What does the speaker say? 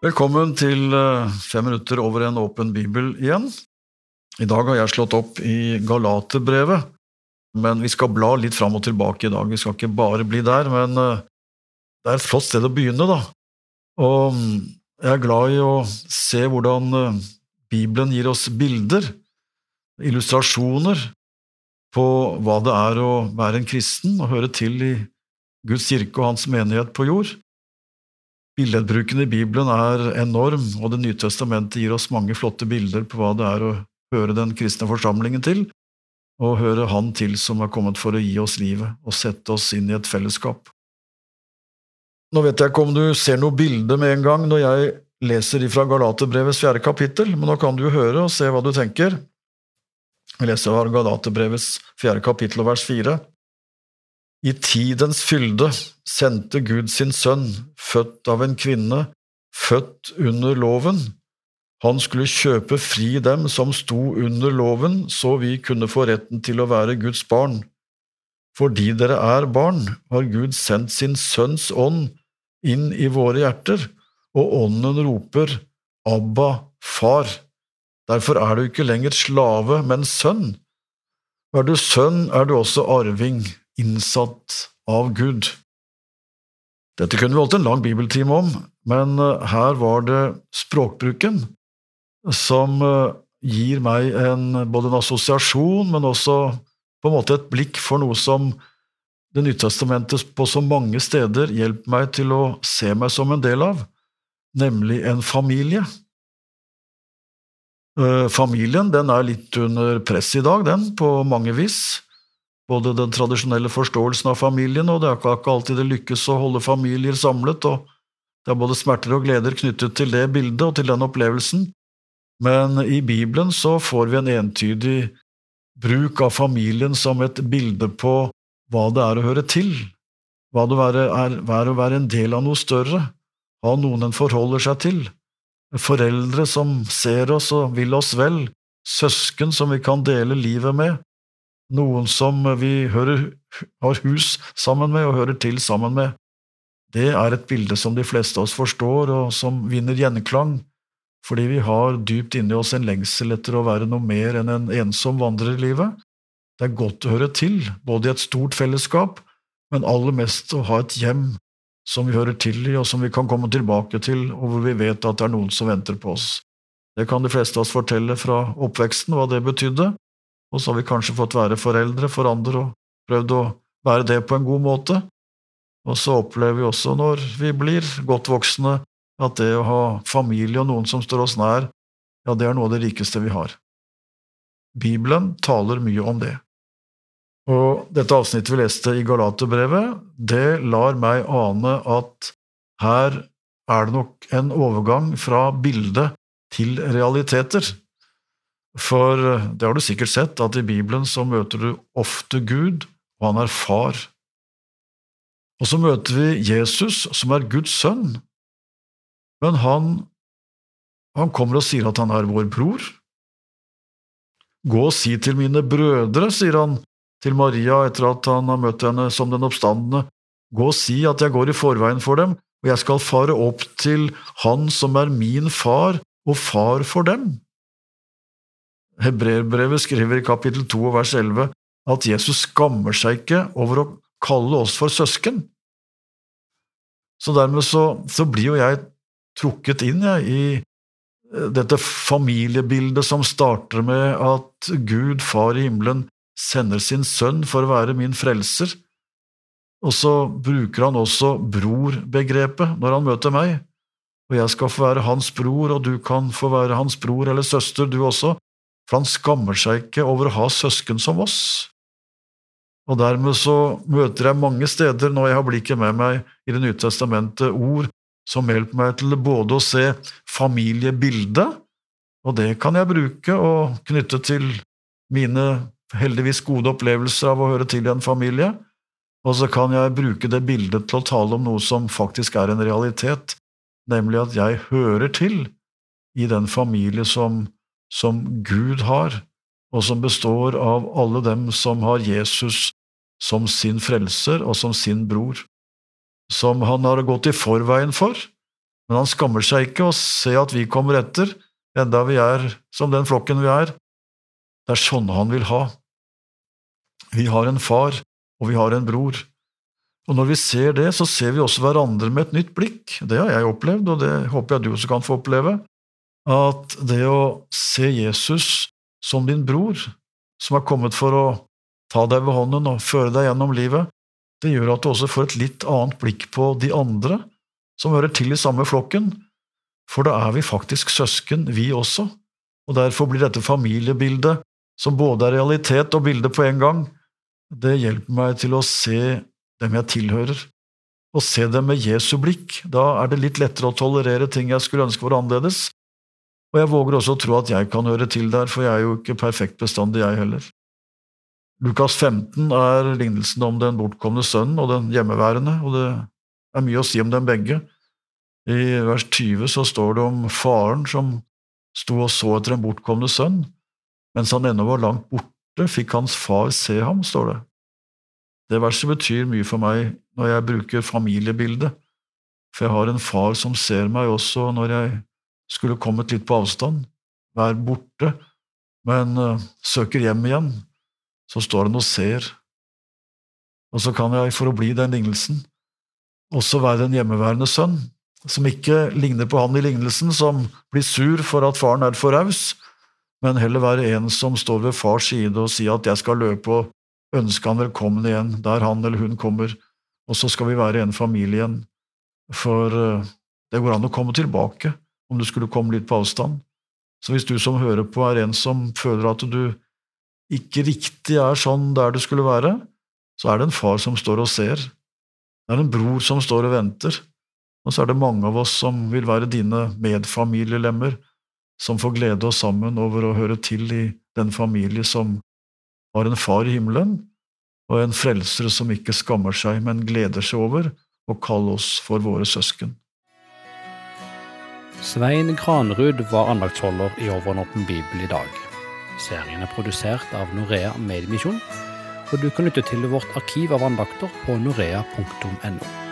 Velkommen til eh, Fem minutter over en åpen bibel igjen. I dag har jeg slått opp i Galaterbrevet, men vi skal bla litt fram og tilbake i dag. Vi skal ikke bare bli der, men eh, det er et flott sted å begynne, da. Og mm, jeg er glad i å se hvordan eh, Bibelen gir oss bilder, illustrasjoner, på hva det er å være en kristen og høre til i Guds kirke og Hans menighet på jord. Billedbruken i Bibelen er enorm, og Det nye testamentet gir oss mange flotte bilder på hva det er å høre den kristne forsamlingen til, og høre Han til som er kommet for å gi oss livet og sette oss inn i et fellesskap. Nå vet jeg ikke om du ser noe bilde med en gang når jeg leser ifra Galaterbrevets fjerde kapittel, men nå kan du jo høre og se hva du tenker. Jeg leser av Galaterbrevets fjerde kapittel og vers fire. I tidens fylde sendte Gud sin sønn, født av en kvinne, født under loven. Han skulle kjøpe fri dem som sto under loven, så vi kunne få retten til å være Guds barn. Fordi dere er barn, har Gud sendt sin Sønns ånd inn i våre hjerter, og ånden roper Abba, far. Derfor er du ikke lenger slave, men sønn. Er du sønn, er du også arving innsatt av Gud. Dette kunne vi holdt en lang bibeltime om, men eh, her var det språkbruken som eh, gir meg en, både en assosiasjon, men også på en måte et blikk for noe som Det Nytestamentet på så mange steder hjelper meg til å se meg som en del av, nemlig en familie. Eh, familien den er litt under press i dag, den, på mange vis både den tradisjonelle forståelsen av familien, og det er ikke alltid det lykkes å holde familier samlet, og det er både smerter og gleder knyttet til det bildet og til den opplevelsen, men i Bibelen så får vi en entydig bruk av familien som et bilde på hva det er å høre til, hva det er, er å være en del av noe større, ha noen en forholder seg til, foreldre som ser oss og vil oss vel, søsken som vi kan dele livet med, noen som vi hører, har hus sammen med og hører til sammen med. Det er et bilde som de fleste av oss forstår, og som vinner gjenklang, fordi vi har dypt inni oss en lengsel etter å være noe mer enn en ensom vandrer i livet. Det er godt å høre til, både i et stort fellesskap, men aller mest å ha et hjem som vi hører til i, og som vi kan komme tilbake til, og hvor vi vet at det er noen som venter på oss. Det kan de fleste av oss fortelle fra oppveksten hva det betydde, og så har vi kanskje fått være foreldre for andre og prøvd å være det på en god måte. Og så opplever vi også når vi blir godt voksne, at det å ha familie og noen som står oss nær, ja, det er noe av det rikeste vi har. Bibelen taler mye om det. Og dette avsnittet vi leste i Galaterbrevet, det lar meg ane at her er det nok en overgang fra bilde til realiteter. For eh, det har du sikkert sett, at i Bibelen så møter du ofte Gud, og han er far. Og så møter vi Jesus, som er Guds sønn, men han, han kommer og sier at han er vår bror. Gå og si til mine brødre, sier han til Maria etter at han har møtt henne som den oppstandende, gå og si at jeg går i forveien for dem, og jeg skal fare opp til Han som er min far og far for dem. Hebreerbrevet skriver i kapittel 2 vers 11 at Jesus skammer seg ikke over å kalle oss for søsken. Så dermed så, så blir jo jeg trukket inn jeg, i eh, dette familiebildet som starter med at Gud, Far i himmelen, sender sin sønn for å være min frelser, og så bruker han også bror-begrepet når han møter meg, og jeg skal få være hans bror, og du kan få være hans bror eller søster, du også, for han skammer seg ikke over å ha søsken som oss. Og dermed så møter jeg mange steder når jeg har blikket med meg i Det nye testamentet, ord som hjelper meg til både å se familiebildet, og det kan jeg bruke og knytte til mine heldigvis gode opplevelser av å høre til i en familie, og så kan jeg bruke det bildet til å tale om noe som faktisk er en realitet, nemlig at jeg hører til i den familie som som Gud har, og som består av alle dem som har Jesus som sin frelser og som sin bror, som han har gått i forveien for, men han skammer seg ikke å se at vi kommer etter, enda vi er som den flokken vi er. Det er sånne han vil ha. Vi har en far, og vi har en bror. Og når vi ser det, så ser vi også hverandre med et nytt blikk. Det har jeg opplevd, og det håper jeg du også kan få oppleve. At det å se Jesus som din bror, som er kommet for å ta deg ved hånden og føre deg gjennom livet, det gjør at du også får et litt annet blikk på de andre som hører til i samme flokken, for da er vi faktisk søsken, vi også, og derfor blir dette familiebildet, som både er realitet og bilde på en gang, det hjelper meg til å se dem jeg tilhører, Å se dem med Jesu blikk, da er det litt lettere å tolerere ting jeg skulle ønske var annerledes, og jeg våger også å tro at jeg kan høre til der, for jeg er jo ikke perfekt bestandig, jeg heller. Lukas 15 er lignelsen om den bortkomne sønnen og den hjemmeværende, og det er mye å si om dem begge. I vers 20 så står det om faren som sto og så etter en bortkomne sønn. Mens han ennå var langt borte, fikk hans far se ham, står det. Det verset betyr mye for meg når jeg bruker familiebildet, for jeg har en far som ser meg også når jeg skulle kommet litt på avstand, være borte, men uh, søker hjem igjen så står han og ser. Og så kan jeg, for å bli den lignelsen, også være den hjemmeværende sønn, som ikke ligner på han i lignelsen, som blir sur for at faren er for raus, men heller være en som står ved fars side og sier at jeg skal løpe og ønske han velkommen igjen der han eller hun kommer, og så skal vi være en familie igjen, for eh, det går an å komme tilbake om du skulle komme litt på avstand. Så hvis du som hører på er en som føler at du ikke riktig er sånn der du skulle være, så er det en far som står og ser. Det er en bror som står og venter, og så er det mange av oss som vil være dine medfamilielemmer, som får glede oss sammen over å høre til i den familie som har en far i himmelen, og en frelser som ikke skammer seg, men gleder seg over å kalle oss for våre søsken. Svein Granerud var andaktsholder i Over en åpen bibel i dag. Serien er produsert av Norea Mediemisjon, og du kan lytte til vårt arkiv av andakter på norea.no.